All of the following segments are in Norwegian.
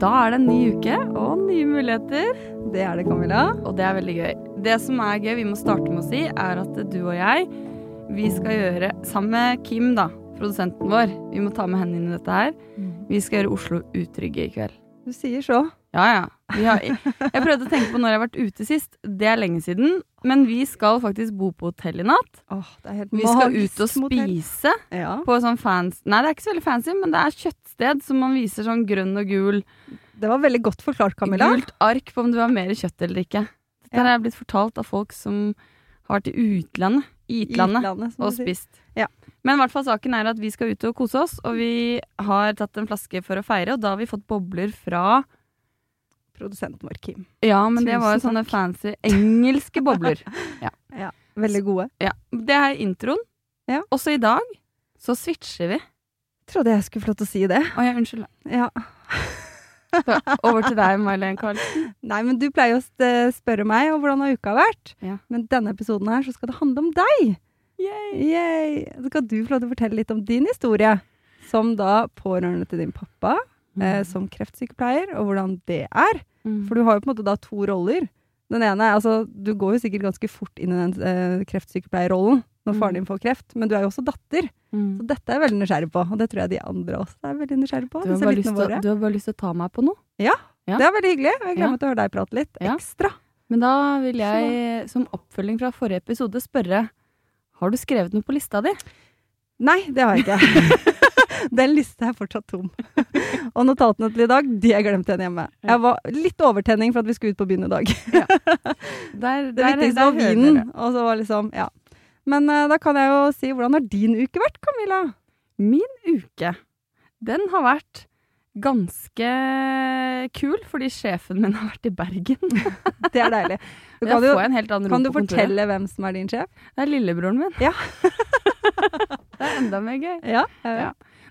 Da er det en ny uke og nye muligheter. Det er det, Camilla. Og det er veldig gøy. Det som er gøy, vi må starte med å si, er at du og jeg, vi skal gjøre, sammen med Kim, da, produsenten vår, vi må ta med henne inn i dette her, vi skal gjøre Oslo utrygge i kveld. Du sier så. Ja, ja. Vi har, jeg prøvde å tenke på når jeg har vært ute sist. Det er lenge siden. Men vi skal faktisk bo på hotell i natt. Åh, det er helt Vi skal ut og spise Ja. på sånn fans... Nei, det er ikke så veldig fancy, men det er kjøttsted som man viser sånn grønn og gul Det var veldig godt forklart, Camilla. gult ark på om det var mer kjøtt eller ikke. Dette Ja. har jeg blitt fortalt av folk som har vært i utlandet, Itlandet, Utlandet, og spist. Ja. Men i hvert fall saken er at vi skal ut og kose oss, og vi har tatt en flaske for å feire, og da har vi fått bobler fra Produsenten vår, Kim. Ja, men det var jo sånne fancy engelske bobler. Ja, Veldig gode. Ja. Det er introen. Ja. Også i dag så switcher vi. Trodde jeg skulle få lov til å si det. Å ja, unnskyld. Ja. Over til deg, May-Len Carl. Nei, men du pleier å spørre meg om hvordan har uka vært. Ja. Men denne episoden her så skal det handle om deg. Yay. Yay. Så skal du få lov til å fortelle litt om din historie. Som da pårørende til din pappa, eh, som kreftsykepleier, og hvordan det er. Mm. For du har jo på en måte da to roller. Den ene, altså Du går jo sikkert ganske fort inn i den eh, kreftsykepleierrollen når faren Mm. din får kreft, men du er jo også datter. Mm. Så dette er jeg veldig nysgjerrig på, og det tror jeg de andre også er veldig nysgjerrig på. Du har, bare lyst til, du har bare lyst til å ta meg på noe. ja. Det er veldig hyggelig. Jeg gleder Ja. meg til å høre deg prate litt Ja. ekstra. Men da vil jeg, som oppfølging fra forrige episode, spørre Har du skrevet noe på lista di? Nei, det har jeg ikke. Den lista er fortsatt tom. Og notatene til i dag, de har jeg glemt igjen hjemme. Jeg var litt overtenning for at vi skulle ut på byen i dag. Der, Det der- viktigste der var vinen. Og så var liksom, ja. Men eh, da kan jeg jo si, hvordan har din uke vært, Camilla? Min uke, den har vært ganske kul, fordi sjefen min har vært i Bergen. Det er deilig. Du kan, jo, kan du fortelle hvem som er din sjef? Det er lillebroren min. Ja. det er enda mer gøy. Ja. Ja.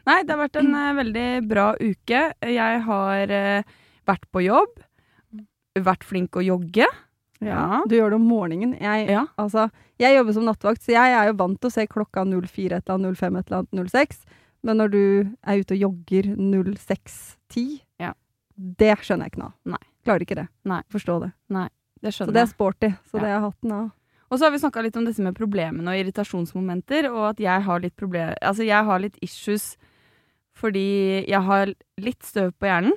Nei, det har vært en uh, veldig bra uke. Jeg har uh, vært på jobb, vært flink å jogge. Ja. Du gjør det om morgenen. Jeg, Ja. altså, jeg jobber som nattvakt, så jeg er jo vant til å se klokka 04 et eller annet, 05 et eller annet, 06. Men når du er ute og jogger 06.10, Ja. det skjønner jeg ikke nå. Nei. Klarer ikke det. Nei. Forstå det. Det Så det er sporty. Så Ja. det er hatten av. Og så har vi snakka litt om disse med problemene og irritasjonsmomenter, og at jeg har litt problem... Altså, jeg har litt issues fordi jeg har litt støv på hjernen.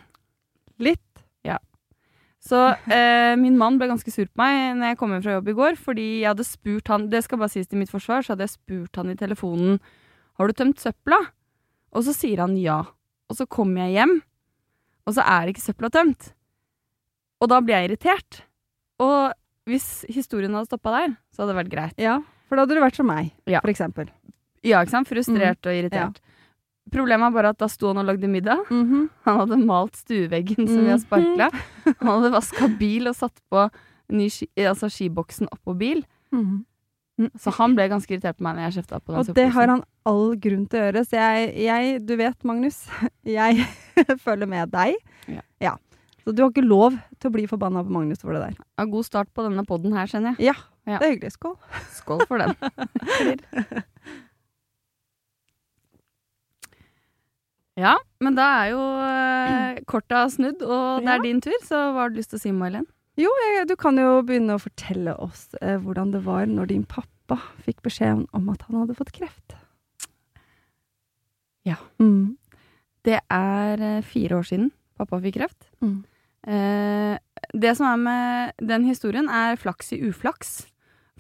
Så eh, min mann ble ganske sur på meg når jeg kom hjem fra jobb i går, fordi jeg hadde spurt han Det skal bare sies til mitt forsvar, så hadde jeg spurt han i telefonen Har du tømt søpla? Og så sier han ja. Og så kommer jeg hjem, og så er ikke søpla tømt. Og da blir jeg irritert. Og hvis historien hadde stoppa der, så hadde det vært greit. Ja, for da hadde du vært som meg, Ja. for eksempel. Ja, ikke sant? Frustrert og irritert. Problemet er bare at da sto han og lagde middag. Mhm. Han hadde malt stueveggen som vi har Mhm. sparkla. Han hadde vaska bil og satt på ny ski, altså skiboksen oppå bil. Mhm. Så han ble ganske irritert på meg når jeg kjefta på den Og det har han all grunn til å gjøre. Så jeg, jeg du vet, Magnus, jeg følger med deg. Ja. Så du har ikke lov til å bli forbanna på Magnus for det der. Ja, God start på denne poden her, kjenner jeg. Ja, Ja. det er hyggelig. Skål. Skål for den. Ja, men da er jo eh, kortet snudd, og det Ja. er din tur, så hva har du lyst til å si, May-Len? Jo, jeg, du kan jo begynne å fortelle oss eh, hvordan det var når din pappa fikk beskjed om at han hadde fått kreft. Ja. Mm. Det er eh, fire år siden pappa fikk kreft. Mm. Eh, det som er med den historien, er flaks i uflaks.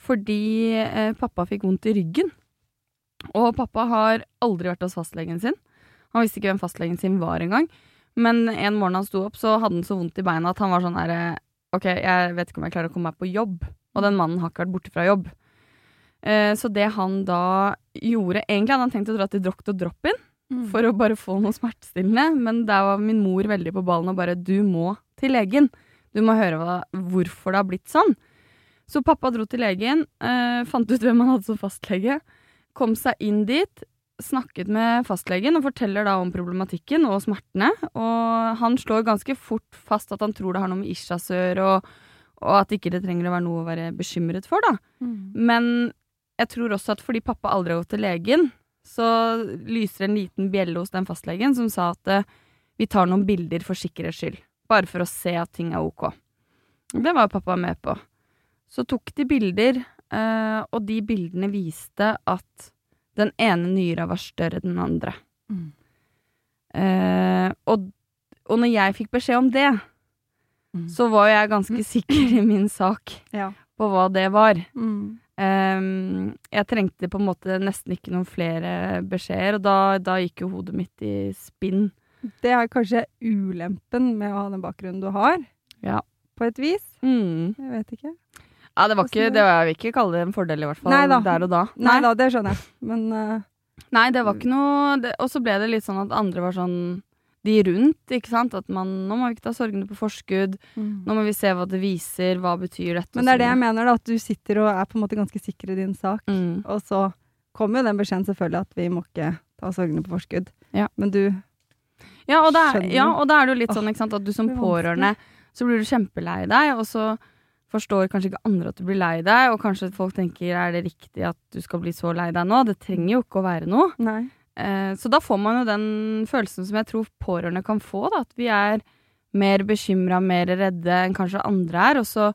Fordi eh, pappa fikk vondt i ryggen. Og pappa har aldri vært hos fastlegen sin. Han visste ikke hvem fastlegen sin var engang. Men en morgen han sto opp, så hadde han så vondt i beina at han var sånn herre Ok, jeg vet ikke om jeg klarer å komme meg på jobb. Og den mannen har ikke vært borte fra jobb. Eh, så det han da gjorde Egentlig hadde han tenkt å dra til Dr. Drop-In Mm. for å bare få noe smertestillende, men der var min mor veldig på ballen og bare 'du må til legen'. Du må høre hva, hvorfor det har blitt sånn. Så pappa dro til legen, eh, fant ut hvem han hadde som fastlege, kom seg inn dit, snakket med fastlegen og forteller da om problematikken og smertene. Og han slår ganske fort fast at han tror det har noe med Ishasør og, og at ikke det trenger å være noe å være bekymret for, da. Men jeg tror også at fordi pappa aldri har gått til legen, så lyser en liten bjelle hos den fastlegen som sa at eh, vi tar noen bilder for sikkerhets skyld. Bare for å se at ting er ok. Det var pappa med på. Så tok de bilder, eh, og de bildene viste at den ene nyra var større enn den andre. Mm. Eh, og, og når jeg fikk beskjed om det, Mm. så var jeg ganske sikker i min sak Ja. på hva det var. Mm. Ehm, jeg trengte på en måte nesten ikke noen flere beskjeder, og da, da gikk jo hodet mitt i spinn. Det er kanskje ulempen med å ha den bakgrunnen du har, Ja. på et vis. Mm. Jeg vet ikke. Ja, det var ikke det var, Jeg vil ikke kalle det en fordel, i hvert fall. Nei da. Der og da. Nei da, det skjønner jeg. Men uh, Nei, det var ikke noe Og så ble det litt sånn at andre var sånn De rundt, ikke sant. At man Nå må vi ikke ta sorgene på forskudd. Nå må vi se hva det viser. Hva betyr dette? Men det er det jeg mener, da. At du sitter og er på en måte ganske sikker i din sak. Mm. Og så kommer jo den beskjeden selvfølgelig at vi må ikke ta sorgene på forskudd. Ja. Men du Ja, og er, ja, og da er det jo litt sånn ikke sant, at du som pårørende så blir du kjempelei deg, og så forstår kanskje ikke andre at du blir lei deg, og kanskje folk tenker er det riktig at du skal bli så lei deg nå? Det trenger jo ikke å være noe. Nei. Eh, så da får man jo den følelsen som jeg tror pårørende kan få, da, at vi er mer bekymra, mer redde enn kanskje andre er, og så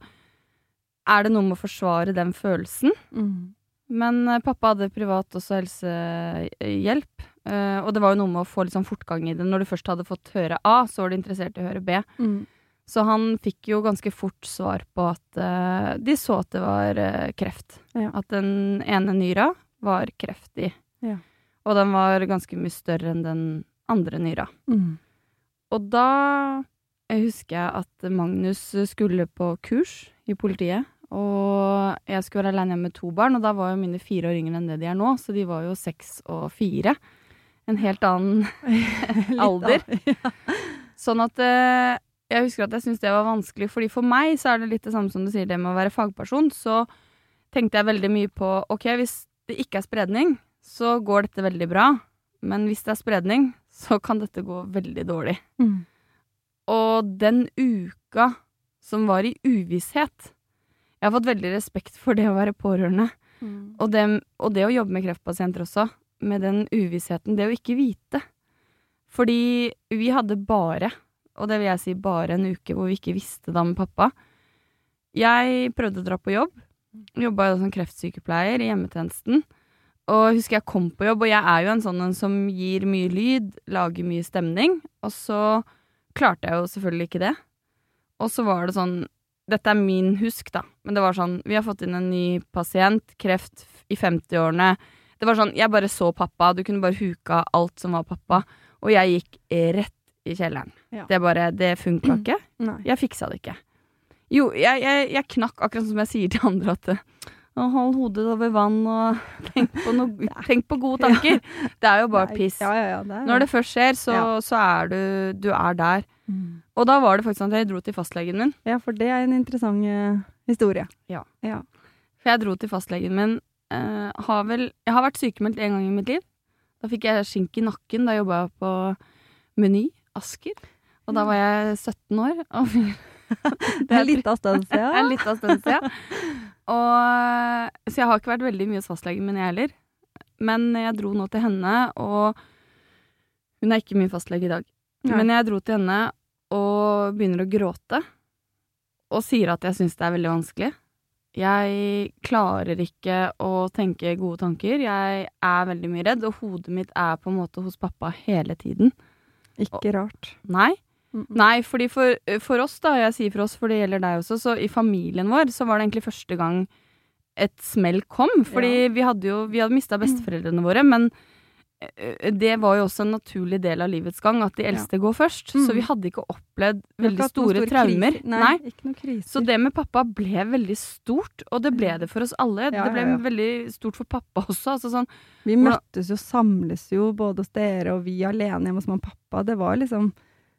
er det noe med å forsvare den følelsen. Mm. Men eh, pappa hadde privat også helsehjelp, eh, og det var jo noe med å få litt sånn fortgang i det. Når du først hadde fått høre A, så var du interessert i å høre B. Mm. Så han fikk jo ganske fort svar på at uh, de så at det var uh, kreft. Ja. At den ene nyra var kreft i. Ja. Og den var ganske mye større enn den andre nyra. Mm. Og da jeg husker jeg at Magnus skulle på kurs i politiet. Og jeg skulle være alene med to barn, og da var jo mine fire år yngre enn det de er nå. Så de var jo seks og fire. En helt annen Alder. Sånn at eh, jeg husker at jeg syntes det var vanskelig, fordi for meg så er det litt det samme som du sier, det med å være fagperson. Så tenkte jeg veldig mye på ok, hvis det ikke er spredning, så går dette veldig bra. Men hvis det er spredning, så kan dette gå veldig dårlig. Mm. Og den uka som var i uvisshet Jeg har fått veldig respekt for det å være pårørende. Mm. Og det, og det å jobbe med kreftpasienter også, med den uvissheten, det å ikke vite. Fordi vi hadde bare, og det vil jeg si bare en uke hvor vi ikke visste da med pappa. Jeg prøvde å dra på jobb. Jobba som kreftsykepleier i hjemmetjenesten. Og husker jeg kom på jobb, og jeg er jo en sånn som gir mye lyd, lager mye stemning. Og så klarte jeg jo selvfølgelig ikke det. Og så var det sånn Dette er min husk, da. Men det var sånn Vi har fått inn en ny pasient, kreft i 50-årene. Det var sånn Jeg bare så pappa. Du kunne bare huka alt som var pappa. Og jeg gikk rett i kjelleren. Ja. Det bare Det funka ikke. Nei. Jeg fiksa det ikke. Jo, jeg, jeg, jeg knakk akkurat som jeg sier til andre at hold hodet over vann og tenk på, no tenk på gode tanker. Det er jo bare piss. Ja, ja, ja, det er Når det først skjer, så, Ja. så er du Du er der. Mm. Og da var det faktisk sånn at jeg dro til fastlegen min. Ja, for det er en interessant uh, historie. Ja. ja. For jeg dro til fastlegen min. Uh, har vel Jeg har vært sykemeldt én gang i mitt liv. Da fikk jeg skink i nakken. Da jobba jeg på Meny Asker. Og da var jeg 17 år. Og Det er litt av stund Det er litt av stund siden. Og, så jeg har ikke vært veldig mye hos fastlegen min, jeg heller. Men jeg dro nå til henne, og hun er ikke min fastlege i dag. Nei. Men jeg dro til henne og begynner å gråte. Og sier at jeg syns det er veldig vanskelig. Jeg klarer ikke å tenke gode tanker. Jeg er veldig mye redd, og hodet mitt er på en måte hos pappa hele tiden. Ikke rart. Nei. Nei, fordi for, for oss, da, jeg sier for oss, for det gjelder deg også, så i familien vår så var det egentlig første gang et smell kom. Fordi Ja. vi hadde jo vi hadde mista besteforeldrene våre, men eh, det var jo også en naturlig del av livets gang at de eldste går først. Mm. Så vi hadde ikke opplevd veldig ikke store, store traumer. Nei, Nei, ikke noen kriser. Så det med pappa ble veldig stort, og det ble det for oss alle. Ja, det ble ja, ja. veldig stort for pappa også. Altså sånn, Vi møttes jo, samles jo, både hos dere og vi alene hjemme hos mamma og pappa. Det var liksom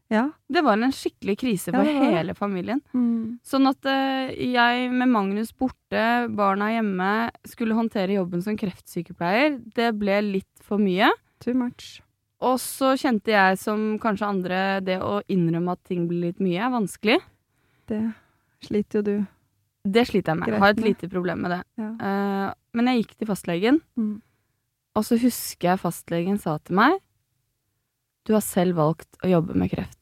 Ja. Det var en skikkelig krise for ja, hele familien. Mm. Sånn at uh, jeg med Magnus borte, barna hjemme, skulle håndtere jobben som kreftsykepleier. Det ble litt for mye. Too much. Og så kjente jeg som kanskje andre det å innrømme at ting blir litt mye, er vanskelig. Det sliter jo du. Det sliter jeg med. Jeg har et lite problem med det. Ja. Uh, men jeg gikk til fastlegen, Mm. og så husker jeg fastlegen sa til meg Du har selv valgt å jobbe med kreft.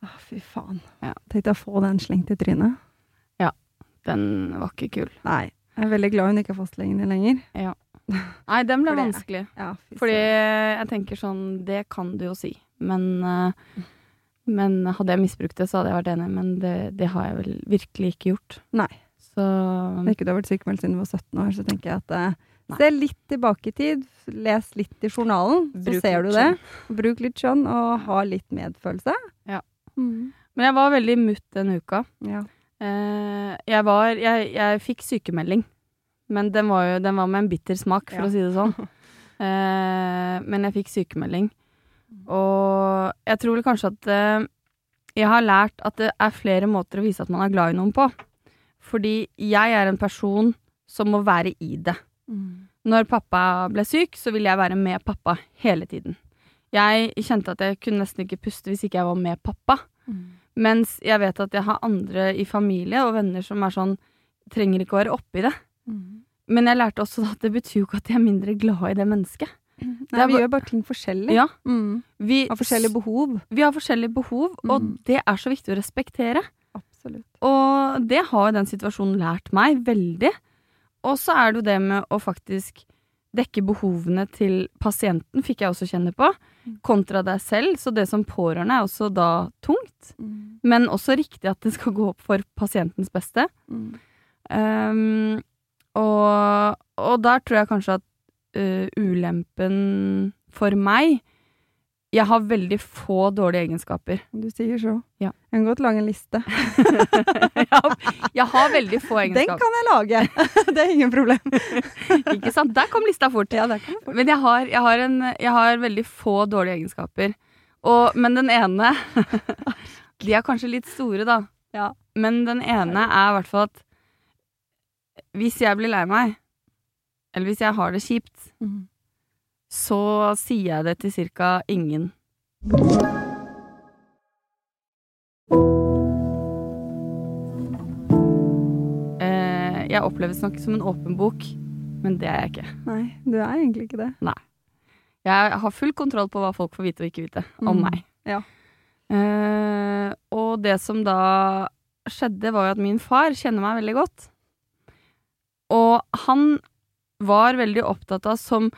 Å, fy faen. Ja. Tenkte å få den slengt i trynet. Den var ikke kul. Nei. Jeg er veldig glad hun ikke er fastlegen din lenger. Nei, den ble Fordi, vanskelig. Ja, Fordi jeg tenker sånn Det kan du jo si. Men, eh, men hadde jeg misbrukt det, så hadde jeg vært enig. Men det, det har jeg vel virkelig ikke gjort. Nei. Så Når ikke du har vært sykemeldt siden du var 17 år, så tenker jeg at eh, Nei. Se litt tilbake i tid, les litt i journalen, så Bruk ser du det. det. Bruk litt skjønn, og ha litt medfølelse. Ja. Mm. Men jeg var veldig mutt den uka. ja. Eh, jeg var Jeg, jeg fikk sykemelding. Men den var jo den var med en bitter smak, for Ja. å si det sånn. Eh, men jeg fikk sykemelding. Og jeg tror vel kanskje at eh, jeg har lært at det er flere måter å vise at man er glad i noen på. Fordi jeg er en person som må være i det. Mm. Når pappa ble syk, så ville jeg være med pappa hele tiden. Jeg kjente at jeg kunne nesten ikke puste hvis ikke jeg var med pappa. Mm. Mens jeg vet at jeg har andre i familie og venner som er sånn Trenger ikke å være oppi det. Mm. Men jeg lærte også at det betyr jo ikke at jeg er mindre glad i det mennesket. Nei, er vi gjør bare ting forskjellig. Ja, Mm. vi, Har forskjellige behov. vi har forskjellige behov, og Mm. det er så viktig å respektere. Absolutt. Og det har jo den situasjonen lært meg veldig. Og så er det jo det med å faktisk dekke behovene til pasienten, fikk jeg også kjenne på, Mm. Kontra deg selv. Så det som pårørende er også da tungt, Mm. men også riktig at det skal gå opp for pasientens beste. Mm. Um, og, og der tror jeg kanskje at uh, ulempen for meg Jeg har veldig få dårlige egenskaper. Du sier så. Ja. Jeg kan godt lage en liste. jeg, har, jeg har veldig få egenskaper. Den kan jeg lage! det er ingen problem. Ikke sant? Der kom lista fort. Ja, der kom fort. Men jeg har, jeg, har en, jeg har veldig få dårlige egenskaper. Og, men den ene De er kanskje litt store, da. Ja. Men den ene er i hvert fall at hvis jeg blir lei meg, eller hvis jeg har det kjipt, Mm. Så sier jeg det til cirka ingen. Eh, jeg oppleves nok som en åpen bok, men det er jeg ikke. Nei, du er egentlig ikke det. Nei. Jeg har full kontroll på hva folk får vite og ikke vite om Mm. meg. Ja. Eh, og det som da skjedde, var jo at min far kjenner meg veldig godt. Og han var veldig opptatt av, som,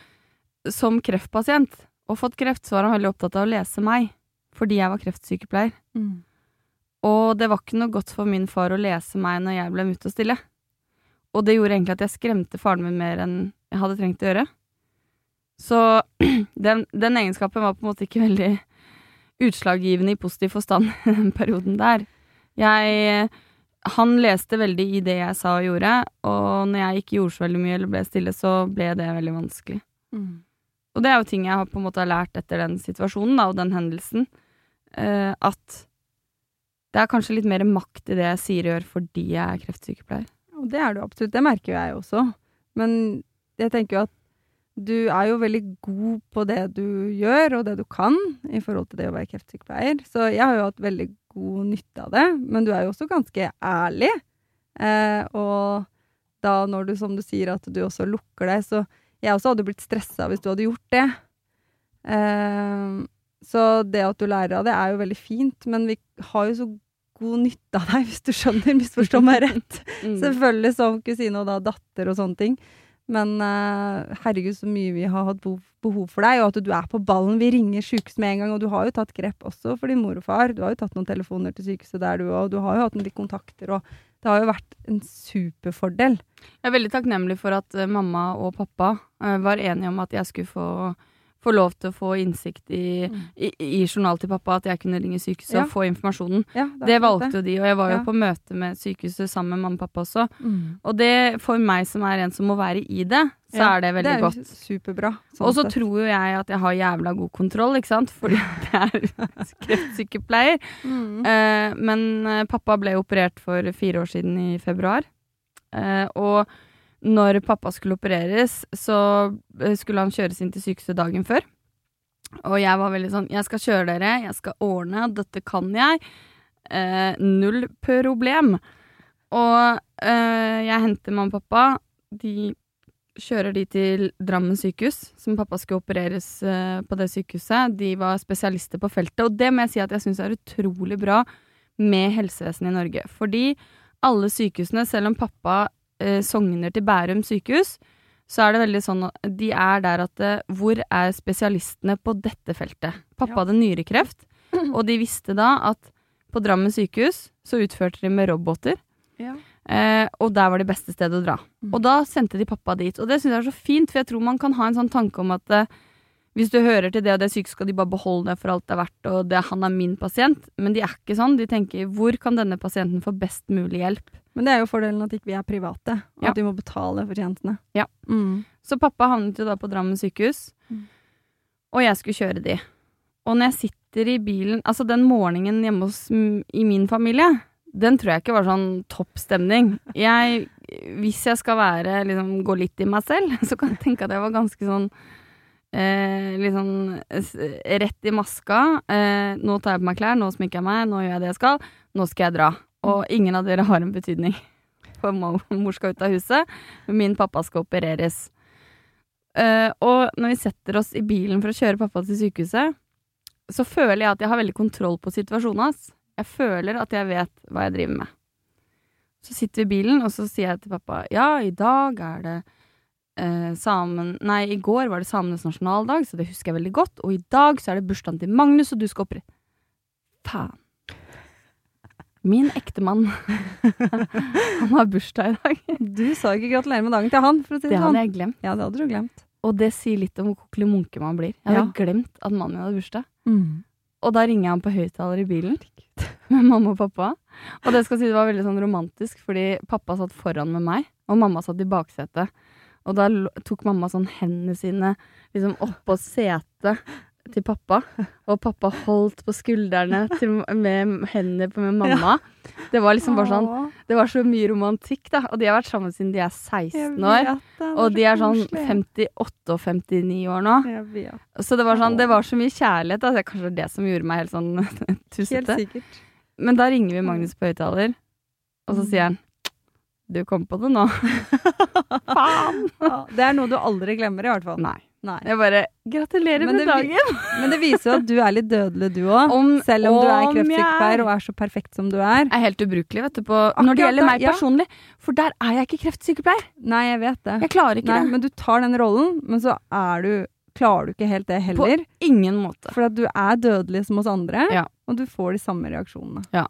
som kreftpasient, og fått kreft, så var han veldig opptatt av å lese meg, fordi jeg var kreftsykepleier. Mm. Og det var ikke noe godt for min far å lese meg når jeg ble mutt og stille. Og det gjorde egentlig at jeg skremte faren min mer enn jeg hadde trengt å gjøre. Så den, den egenskapen var på en måte ikke veldig utslaggivende i positiv forstand i den perioden der. Jeg Han leste veldig i det jeg sa og gjorde, og når jeg ikke gjorde så veldig mye eller ble stille, så ble det veldig vanskelig. Mm. Og det er jo ting jeg har på en måte lært etter den situasjonen da, og den hendelsen. Uh, at det er kanskje litt mer makt i det jeg sier og gjør fordi jeg er kreftsykepleier. Og det er du absolutt. Det merker jo jeg også. Men jeg tenker jo at du er jo veldig god på det du gjør, og det du kan, i forhold til det å være kreftsykepleier. Så jeg har jo hatt veldig god nytte av det. Men du er jo også ganske ærlig. Eh, og da når du, som du sier, at du også lukker deg, så jeg også hadde blitt stressa hvis du hadde gjort det. Eh, så det at du lærer av det, er jo veldig fint, men vi har jo så god nytte av deg, hvis du skjønner. Misforstå meg rett. Mm. Selvfølgelig som kusine og da datter og sånne ting. Men uh, herregud, så mye vi har hatt behov, behov for deg, og at du er på ballen. Vi ringer sykehuset med en gang, og du har jo tatt grep også for din mor og far. Du har jo tatt noen telefoner til sykehuset der, du òg. Du har jo hatt noen kontakter, og det har jo vært en superfordel. Jeg er veldig takknemlig for at eh, mamma og pappa eh, var enige om at jeg skulle få, få lov til å få innsikt i, Mm. i, i journalen til pappa, at jeg kunne ringe sykehuset Ja. og få informasjonen. Ja, Det valgte jo de, og jeg var jo på møte med sykehuset sammen med mamma og pappa også. Mm. Og det, for meg som er en som må være i det, så Ja, er det veldig det er godt. superbra. sånn Og så sett. tror jo jeg at jeg har jævla god kontroll, ikke sant, fordi jeg er kreftsykepleier. Mm. Uh, men eh, pappa ble operert for fire år siden i februar. uh, og når pappa skulle opereres, så eh, skulle han kjøres inn til sykehuset dagen før. Og jeg var veldig sånn Jeg skal kjøre dere, jeg skal ordne, dette kan jeg. Eh, null problem. Og eh, jeg henter mamma og pappa. De kjører de til Drammen sykehus, som pappa skulle opereres eh, på det sykehuset. De var spesialister på feltet, og det må jeg si at jeg syns er utrolig bra med helsevesenet i Norge. Fordi alle sykehusene, selv om pappa sogner til Bærum sykehus, så er det veldig sånn at de er der at eh, Hvor er spesialistene på dette feltet? Pappa Ja. hadde nyrekreft, og de visste da at på Drammen sykehus så utførte de med roboter. Ja. Eh, og der var det beste stedet å dra. Mm. Og da sendte de pappa dit. Og det syns jeg er så fint, for jeg tror man kan ha en sånn tanke om at eh, hvis du hører til det og det sykehuset, skal de bare beholde det for alt det er verdt, og det, han er min pasient. Men de er ikke sånn. De tenker hvor kan denne pasienten få best mulig hjelp? Men det er jo fordelen at ikke vi er private, og Ja. at vi må betale for tjenestene. Ja. Mm. Så pappa havnet jo da på Drammen sykehus, Mm. og jeg skulle kjøre de. Og når jeg sitter i bilen Altså, den morgenen hjemme hos i min familie, den tror jeg ikke var sånn topp stemning. Jeg, hvis jeg skal være liksom, gå litt i meg selv, så kan jeg tenke at jeg var ganske sånn Eh, litt sånn rett i maska. Eh, nå tar jeg på meg klær, nå sminker jeg meg, nå gjør jeg det jeg skal. Nå skal jeg dra. Og ingen av dere har en betydning. For mo- mor skal ut av huset, min pappa skal opereres. Eh, og når vi setter oss i bilen for å kjøre pappa til sykehuset, så føler jeg at jeg har veldig kontroll på situasjonen hans. Jeg føler at jeg vet hva jeg driver med. Så sitter vi i bilen, og så sier jeg til pappa ja, i dag er det eh, samen... Nei, i går var det samenes nasjonaldag, så det husker jeg veldig godt. Og i dag så er det bursdagen til Magnus, og du skal opprette Faen. Min ektemann. han har bursdag i dag. Du sa ikke gratulerer med dagen til han, for å si det, Det sånn. hadde jeg glemt. Ja, det hadde du glemt. Og det sier litt om hvor kokkelig munke man blir. Jeg hadde Ja. glemt at mannen min hadde bursdag. Mm. Og da ringer jeg ham på høyttaler i bilen med mamma og pappa. Og det skal si det var veldig sånn romantisk, fordi pappa satt foran med meg, og mamma satt i baksetet. Og da tok mamma sånn hendene sine liksom oppå setet til pappa, og pappa holdt på skuldrene til, med hendene på med mamma. Det var liksom bare sånn Det var så mye romantikk, da. Og de har vært sammen siden de er 16 år. det, det Og de er sånn 58 og 59 år nå. Så det var sånn, det var så mye kjærlighet. Da. Det er kanskje det som gjorde meg helt sånn tussete. Men da ringer vi Magnus på høyttaler, og så sier han Du kom på det nå. Faen! Ja, det er noe du aldri glemmer, i hvert fall. Nei. Nei. Jeg bare Gratulerer Men med dagen! Men det viser jo at du er litt dødelig, du òg. Selv om du er kreftsykepleier er. og er så perfekt som du er. Jeg er helt ubrukelig, vet du, på Når det gjelder meg ja. personlig. For der er jeg ikke kreftsykepleier. Nei, jeg vet det. Jeg klarer ikke Nei, det. men du tar den rollen, men så er du klarer du ikke helt det heller. På ingen måte. For at du er dødelig som oss andre, Ja. og du får de samme reaksjonene. Ja.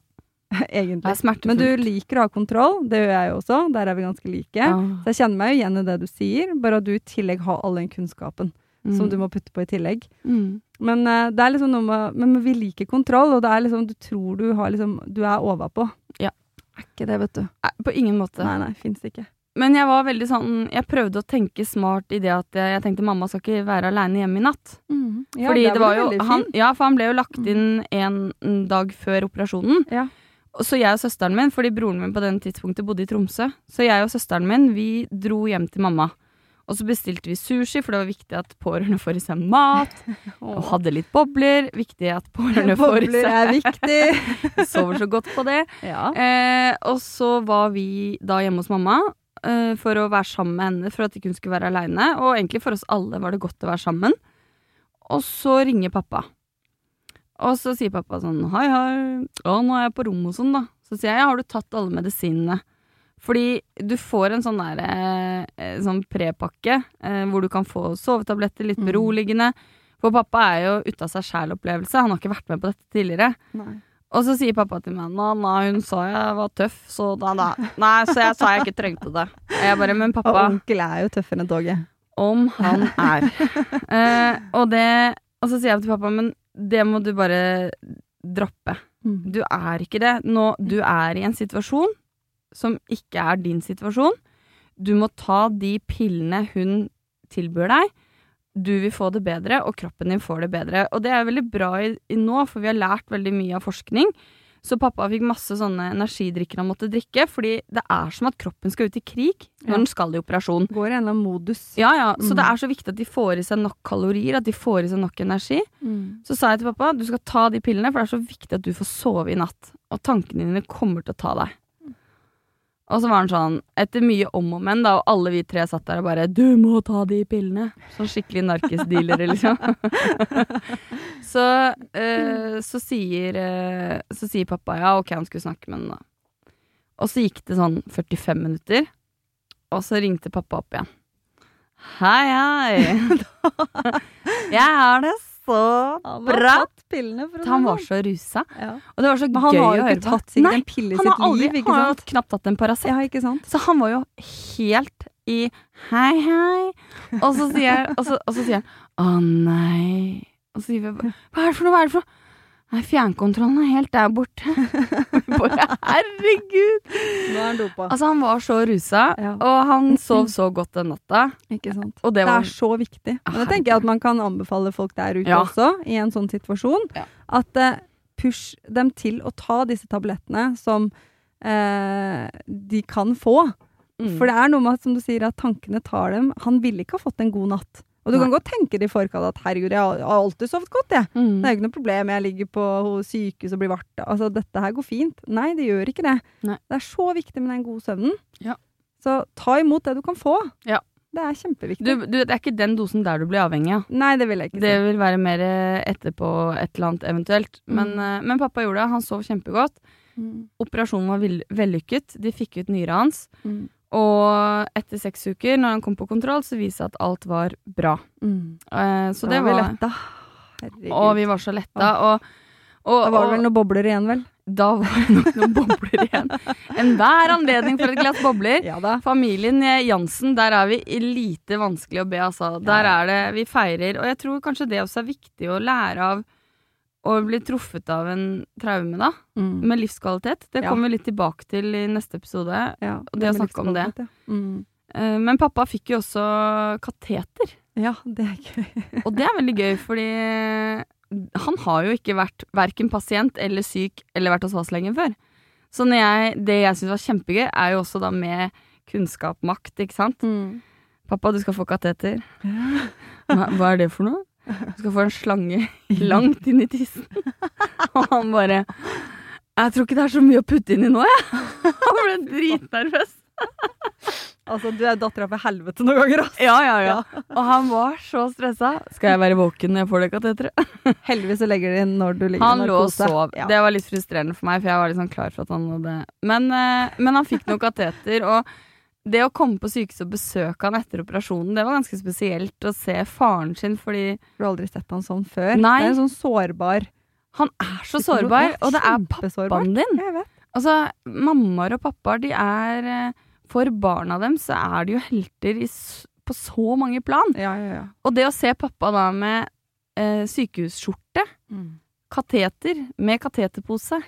Det Egentlig. Men du liker å ha kontroll, det gjør jeg jo også. Der er vi ganske like. Ja. Så jeg kjenner meg jo igjen i det du sier, bare at du i tillegg har all den kunnskapen som Mm. du må putte på i tillegg. mm. Men eh, det er liksom noe med Men vi liker kontroll, og det er liksom Du tror du har liksom Du er overpå. Ja. Er ikke det, vet du. Nei, På ingen måte. Nei, nei, fins ikke. Men jeg var veldig sånn Jeg prøvde å tenke smart i det at jeg, jeg tenkte mamma skal ikke være aleine hjemme i natt. Ja, Fordi der det var jo han. Ja, for han ble jo lagt inn en dag før operasjonen. Ja. Så jeg og søsteren min, fordi broren min på den tidspunktet bodde i Tromsø, så jeg og søsteren min, vi dro hjem til mamma. Og så bestilte vi sushi, for det var viktig at pårørende får i seg mat. Og hadde litt bobler. Viktig at pårørende får i seg Bobler er viktig. Sover så godt på det. ja. Eh, og så var vi da hjemme hos mamma eh, for å være sammen med henne, for at ikke hun skulle være aleine. Og egentlig for oss alle var det godt å være sammen. Og så ringer pappa. Og så sier pappa sånn Hei, hei. Å, nå er jeg på rommet og sånn, da. Så sier jeg ja, har du tatt alle medisinene? Fordi du får en sånn der eh, sånn prepakke eh, hvor du kan få sovetabletter, litt Mm. beroligende. For pappa er jo ute av seg sjæl-opplevelse. Han har ikke vært med på dette tidligere. Nei. Og så sier pappa til meg nå, hun sa jeg var tøff, så da, da. Nei, så jeg sa jeg ikke trengte det. Jeg bare Men Og pappa onkel er jo tøffere enn toget. om han er. Eh, og det Og så sier jeg til pappa, men det må du bare droppe. Mm. Du er ikke det. Nå, du er i en situasjon som ikke er din situasjon. Du må ta de pillene hun tilbyr deg. Du vil få det bedre, og kroppen din får det bedre. Og det er veldig bra i, i nå, for vi har lært veldig mye av forskning. Så pappa fikk masse sånne energidrikker han måtte drikke, fordi det er som at kroppen skal ut i krig når Ja. den skal i operasjon. Går i en modus. Ja, ja, Så Mm. det er så viktig at de får i seg nok kalorier, at de får i seg nok energi. Mm. Så sa jeg til pappa du skal ta de pillene, for det er så viktig at du får sove i natt. Og tankene dine kommer til å ta deg. Og så var han sånn, etter mye om og men, da, og alle vi tre satt der og bare 'Du må ta de pillene'. Sånn skikkelig narkisdealere, liksom. så, eh, så, sier, eh, så sier pappa ja, ok, han skulle snakke med henne, da. Og så gikk det sånn 45 minutter, og så ringte pappa opp igjen. Hei, hei. Jeg har det så Han bra. å Han var så rusa. ja. Og det var så Men han har jo ikke tatt sikkert Nei, en pille i sitt har aldri, liv, ikke han har knapt tatt en Paracet. Ja. Så han var jo helt i hei, hei. Og så sier, og så, og så sier han å nei. Og så sier vi bare hva er det for noe, hva er det for noe? Nei, fjernkontrollen er helt der borte. Bare herregud. Nå er han dopa. Altså, han var så rusa, Ja. og han sov så godt den natta. Ikke sant? Det Det var er så viktig. Og det tenker jeg at man kan anbefale folk der ute Ja. også, i en sånn situasjon. Ja. At uh, push dem til å ta disse tablettene som uh, de kan få. Mm. For det er noe med at, som du sier, at tankene tar dem. Han ville ikke ha fått en god natt. Og du Nei. kan godt tenke det i forkant at herregud, jeg har alltid sovet godt, jeg. Mm. Det er jo ikke noe problem, jeg ligger på sykehus og blir vart. Altså, dette her går fint. Nei, det gjør ikke det. Nei. Det er så viktig med den gode søvnen. Ja. Så ta imot det du kan få. Ja. Det er kjempeviktig. Du, du, det er ikke den dosen der du blir avhengig av. Nei, det vil jeg ikke Det vil være mer etterpå et eller annet eventuelt. Men, Mm. eh, men pappa gjorde det. Han sov kjempegodt. Mm. Operasjonen var vellykket. De fikk ut nyra hans. Mm. Og etter seks uker, når han kom på kontroll, så viste det at alt var bra. Mm. Eh, så Da det var var. Herregud. Og vi var så letta. Og, og, da var det vel noen bobler igjen, vel? da var det nok noen bobler igjen. Enhver anledning for et glass bobler. Ja. Familien eh, Jansen, der er vi lite vanskelig å be, altså. Der er det Vi feirer. Og jeg tror kanskje det også er viktig å lære av å bli truffet av en traume, da. Mm. Med livskvalitet. Det Ja. kommer vi litt tilbake til i neste episode. Ja, og det å snakke om det. Ja. Mm. Eh, Men pappa fikk jo også kateter. ja, det er gøy. Og det er veldig gøy, fordi han har jo ikke vært verken pasient eller syk eller vært hos fastlegen før. Så når jeg, det jeg syns var kjempegøy, er jo også da med kunnskap, makt, ikke sant. Mm. Pappa, du skal få kateter. Hva, hva er det for noe? Du skal få en slange langt inn i tissen. Og han bare Jeg tror ikke det er så mye å putte inni nå, jeg. Han ble dritnervøs. Altså, du er dattera for helvete noen ganger, altså. Ja, ja, ja. Og han var så stressa. Skal jeg være våken når jeg får det kateteret? Heldigvis så legger de inn når du ligger Han i lå og sov. Ja. Det var litt frustrerende for meg, for jeg var liksom klar for at han hadde Men, eh, men han fikk noen kateter, og det å komme på sykehuset og besøke han etter operasjonen, det var ganske spesielt å se faren sin, fordi Du har aldri sett han sånn før. Nei. Det er en sånn sårbar han er så sårbar, og det er pappaen din. Jeg vet. Altså, mammaer og pappaer, de er eh, For barna dem så er de jo helter i, på så mange plan. Ja, ja, ja. Og det å se pappa da med eh, sykehusskjorte, kateter med kateterpose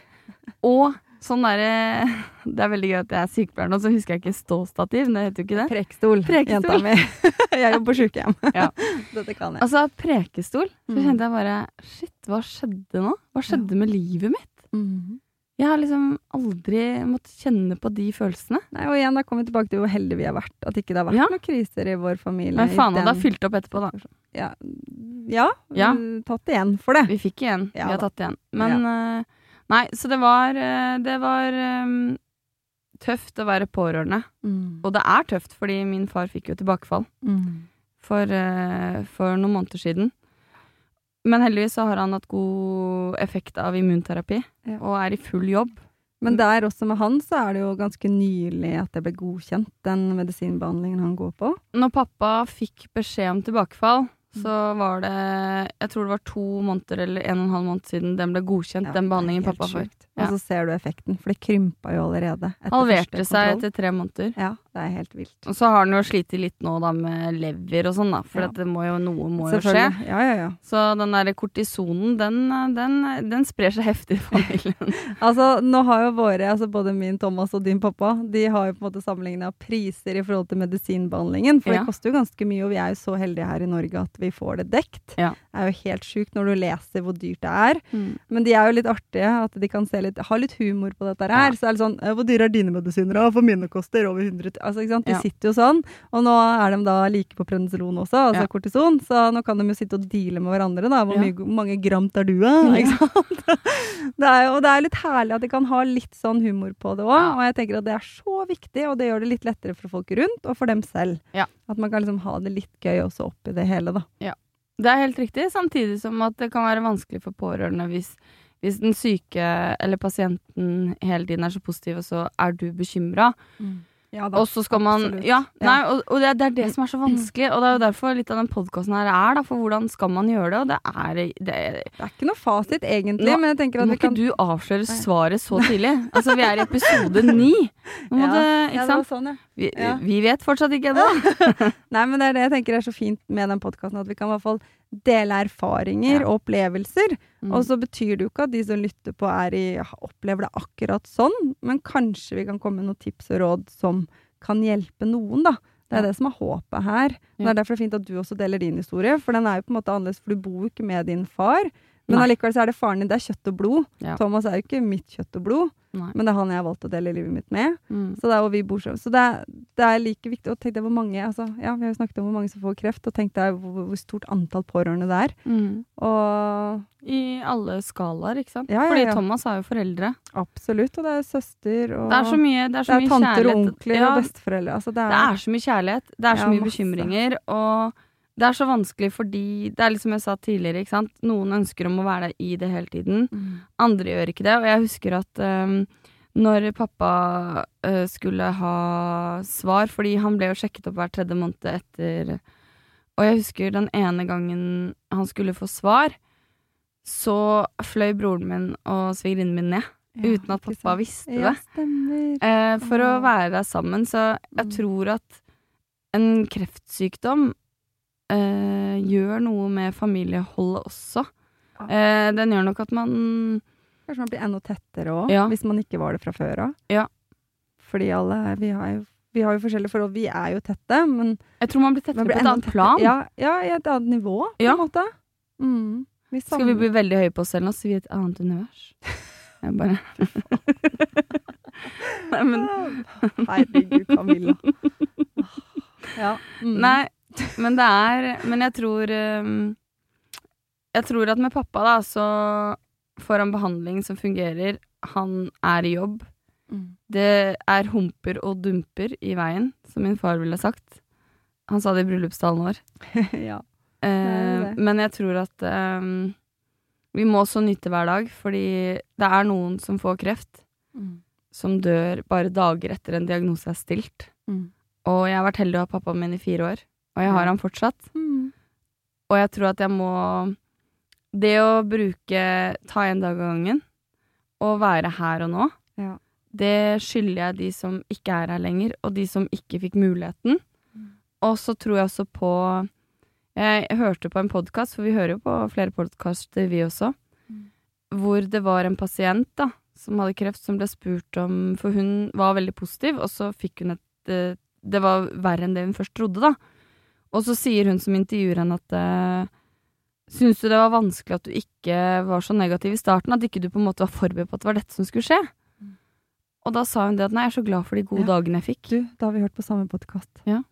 og sånn derre Det er veldig gøy at jeg er sykepleier nå, så husker jeg ikke ståstativ. Det heter jo ikke det. Prekestol, Prekestol. jenta mi. jeg jobber på sykehjem. Ja. Dette kan jeg. Altså, prekestol. Så Mm. kjente jeg bare Shit, hva skjedde nå? Hva skjedde med livet mitt? Mhm. Jeg har liksom aldri måttet kjenne på de følelsene. Nei, og igjen, da kommer vi tilbake til hvor heldige vi har vært. At ikke det har vært Ja. noen kriser i vår familie. Men faen, det har fylt opp etterpå, da. Ja, ja, Ja. mm, tatt igjen for det. Vi fikk igjen. Vi har da. tatt igjen. Men eh, Nei, så det var eh, Det var um, tøft å være pårørende. Mm. Og det er tøft, fordi min far fikk jo tilbakefall Mm. for, uh, for noen måneder siden. Men heldigvis så har han hatt god effekt av immunterapi, Ja. og er i full jobb. Men der også med han, så er det jo ganske nylig at det ble godkjent, den medisinbehandlingen han går på. Når pappa fikk beskjed om tilbakefall, så var det Jeg tror det var to måneder eller en og en halv måned siden den ble godkjent, den behandlingen pappa får. Ja. Og så ser du effekten, for det krympa jo allerede. Halverte seg etter tre måneder. Ja, det er helt vilt. Og så har den jo slitt litt nå da med lever og sånn, da, for ja. må jo, noe må jo skje. Ja, ja, ja. Så den derre kortisonen, den, den, den, sprer seg heftig i familien. altså, nå har jo våre, altså både min Thomas og din pappa, de har jo på en måte sammenligna priser i forhold til medisinbehandlingen, for ja. det koster jo ganske mye, og vi er jo så heldige her i Norge at vi får det dekt. Ja. Det er jo helt sjukt når du leser hvor dyrt det er. Mm. Men de er jo litt artige, at de kan se litt, ha litt humor på dette her. Ja. Så er det sånn Hvor dyre er dine medisiner, da? For mine koster over 100 Altså, ikke sant. De ja. sitter jo sånn. Og nå er de da like på prednisolon også, altså kortison. Så nå kan de jo sitte og deale med hverandre, da. Hvor mye, mange gram tar du av? Ikke sant? det er jo, og det er litt herlig at de kan ha litt sånn humor på det òg. Og jeg tenker at det er så viktig, og det gjør det litt lettere for folk rundt, og for dem selv. At man kan liksom ha det litt gøy også oppi det hele, da. Det er helt riktig, samtidig som at det kan være vanskelig for pårørende hvis, hvis den syke eller pasienten hele tiden er så positiv, og så er du bekymra. Mm. Ja, og så skal man Absolutt. Ja, nei, og, og det, det, er det som er så vanskelig. Og det er jo derfor litt av den podkasten her er, da, for hvordan skal man gjøre det? Og det er Det, det er ikke noe fasit, egentlig, nå, men jeg tenker at vi kan Må ikke du avsløre svaret så tidlig? altså, vi er i episode ni. Ja, det, ikke sant? Sånn, ja. vi, vi, vet fortsatt ikke det. nei, men det er det jeg tenker er så fint med den podkasten, at vi kan i hvert fall dele erfaringer og opplevelser. Mm. Og så betyr det jo ikke at de som lytter på, i, opplever det akkurat sånn, men kanskje vi kan komme med noen tips og råd som kan hjelpe noen, da. Det er ja. det som er håpet her. Det er derfor det er fint at du også deler din historie, for den er jo på en måte annerledes, for du bor jo ikke med din far. Men allikevel så er det faren din, det er kjøtt og blod. Ja. Thomas er jo ikke mitt kjøtt og blod. Nei. Men det er han jeg har valgt å dele livet mitt med. Mm. Så det er, bor Så det er, det er like viktig. Og tenk deg hvor mange altså, ja, Vi har jo snakket om hvor mange som får kreft, og tenk deg hvor, hvor stort antall pårørende det er. Mm. Og I alle skalaer, ikke sant? Ja, Fordi Thomas har jo foreldre. Absolutt. Og det er søster, og det er så mye, det er så det er tanter og onkler og besteforeldre. Altså, det, det, er, så mye kjærlighet. Det er så mye masse. bekymringer. Og det er så vanskelig fordi Det er liksom jeg sa tidligere, ikke sant. Noen ønsker om å være der i det hele tiden. Mm. Andre gjør ikke det. Og jeg husker at um, når pappa uh, skulle ha svar, fordi han ble jo sjekket opp hver tredje måned etter Og jeg husker den ene gangen han skulle få svar, så fløy broren min og svigerinnen min ned. Ja, uten at pappa visste det. Ja, uh, for å være der sammen. Så jeg mm. tror at en kreftsykdom uh, gjør noe med familieholdet også. Eh, den gjør nok at man Kanskje man blir enda tettere òg, ja. hvis man ikke var det fra før av. Ja. Fordi alle vi har, jo, vi har jo forskjellige forhold. Vi er jo tette, men Jeg tror man blir tettere på et annet plan. Ja, ja, i et annet nivå, på en måte. Mm. Vi Skal vi bli veldig høye på oss selv nå, så vi er et annet univers? Jeg bare Nei, men Herregud, Camilla. Ja. Mm. Nei, men det er Men jeg tror um, Jeg tror at med pappa, da, så får han behandling som fungerer. Han er i jobb. Mm. Det er humper og dumper i veien, som min far ville sagt. Han sa det i bryllupstalen vår. ja. Eh, det det. Men jeg tror at um, vi må også nyte hver dag, fordi det er noen som får kreft, mm. som dør bare dager etter en diagnose er stilt. Mm. Og jeg har vært heldig å ha pappaen min i fire år og jeg har han fortsatt. Mm. Og jeg tror at jeg må Det å bruke ta en dag av gangen og være her og nå, ja. det skylder jeg de som ikke er her lenger, og de som ikke fikk muligheten. Mm. Og så tror jeg også på Jeg hørte på en podkast, for vi hører jo på flere podkaster, vi også, mm. hvor det var en pasient da, som hadde kreft, som ble spurt om For hun var veldig positiv, og så fikk hun et eh, Det var verre enn det hun først trodde, da. Og så sier hun som intervjuer henne at uh, Syns du det var vanskelig at du ikke var så negativ i starten? At ikke du på en måte var forberedt på at det var dette som skulle skje? Mm. Og da sa hun det at nei, jeg er så glad for de gode ja. dagene jeg fikk. Du, da har vi hørt på samme podkast. Ja.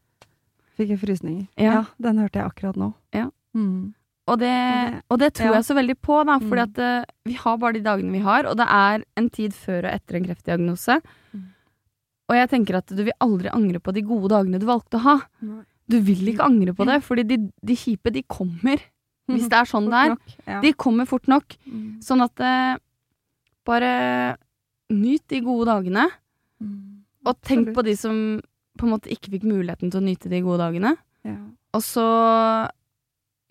Fikk jeg frysninger. Ja. ja. Den hørte jeg akkurat nå. Ja. Mm. Og, det, og, det, tror ja. jeg så veldig på, da, fordi mm. at uh, vi har bare de dagene vi har, og det er en tid før og etter en kreftdiagnose. Mm. Og jeg tenker at du vil aldri angre på de gode dagene du valgte å ha. Nei. Du vil ikke angre på det, fordi de, de kjipe, de kommer. Hvis det er sånn det er. Ja. De kommer fort nok. Mm. Sånn at eh, bare nyt de gode dagene. Mm. Og tenk på de som på en måte ikke fikk muligheten til å nyte de gode dagene. Ja. Og så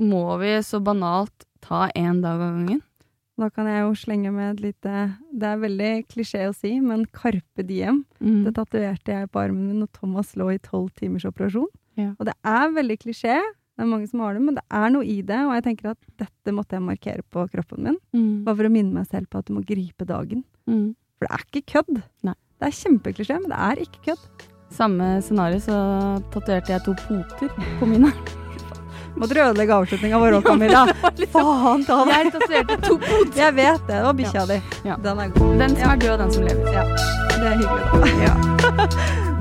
må vi så banalt ta én dag av gangen. Da kan jeg jo slenge med et lite Det er veldig klisjé å si, men Carpe Diem. Mm. Det tatoverte jeg på armen min når Thomas lå i tolv timers operasjon. Ja. Og det er veldig klisjé. Det er mange som har det, men det er noe i det. Og jeg tenker at dette måtte jeg markere på kroppen min. Mm. Bare for å minne meg selv på at du må gripe dagen. Mm. For det er ikke kødd. Nei. Det er kjempeklisjé, men det er ikke kødd. Samme scenario så tatoverte jeg to poter på mine. Måtte du ødelegge avslutninga vår òg, Camilla? Faen ta det! Jeg tatoverte to poter. Jeg vet det. Det var bikkja di. Ja. Den er god. Den som Ja. er død, og den som lever. Ja. Det er hyggelig, da.